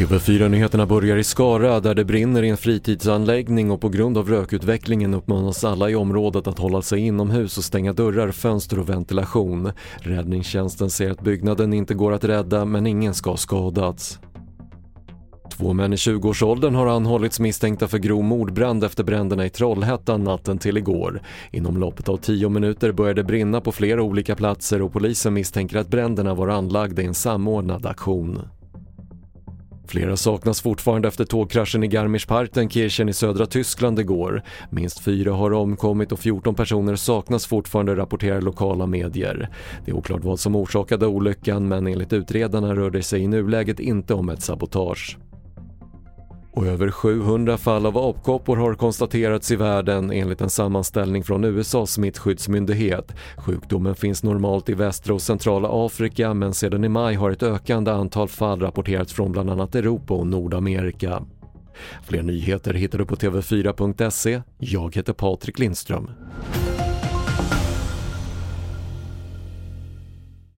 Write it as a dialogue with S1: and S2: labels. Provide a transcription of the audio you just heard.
S1: TV4-nyheterna börjar i Skara där det brinner i en fritidsanläggning och på grund av rökutvecklingen uppmanas alla i området att hålla sig inomhus och stänga dörrar, fönster och ventilation. Räddningstjänsten säger att byggnaden inte går att rädda men ingen ska ha skadats. Två män i 20-årsåldern har anhållits misstänkta för grov mordbrand efter bränderna i Trollhättan natten till igår. Inom loppet av 10 minuter började brinna på flera olika platser och polisen misstänker att bränderna var anlagda i en samordnad aktion. Flera saknas fortfarande efter tågkraschen i Garmisch-Partenkirchen i södra Tyskland igår. Minst fyra har omkommit och 14 personer saknas fortfarande rapporterar lokala medier. Det är oklart vad som orsakade olyckan men enligt utredarna rör det sig i nuläget inte om ett sabotage. Och över 700 fall av apkoppor har konstaterats i världen enligt en sammanställning från USAs smittskyddsmyndighet. Sjukdomen finns normalt i västra och centrala Afrika men sedan i maj har ett ökande antal fall rapporterats från bland annat Europa och Nordamerika. Fler nyheter hittar du på TV4.se. Jag heter Patrik Lindström.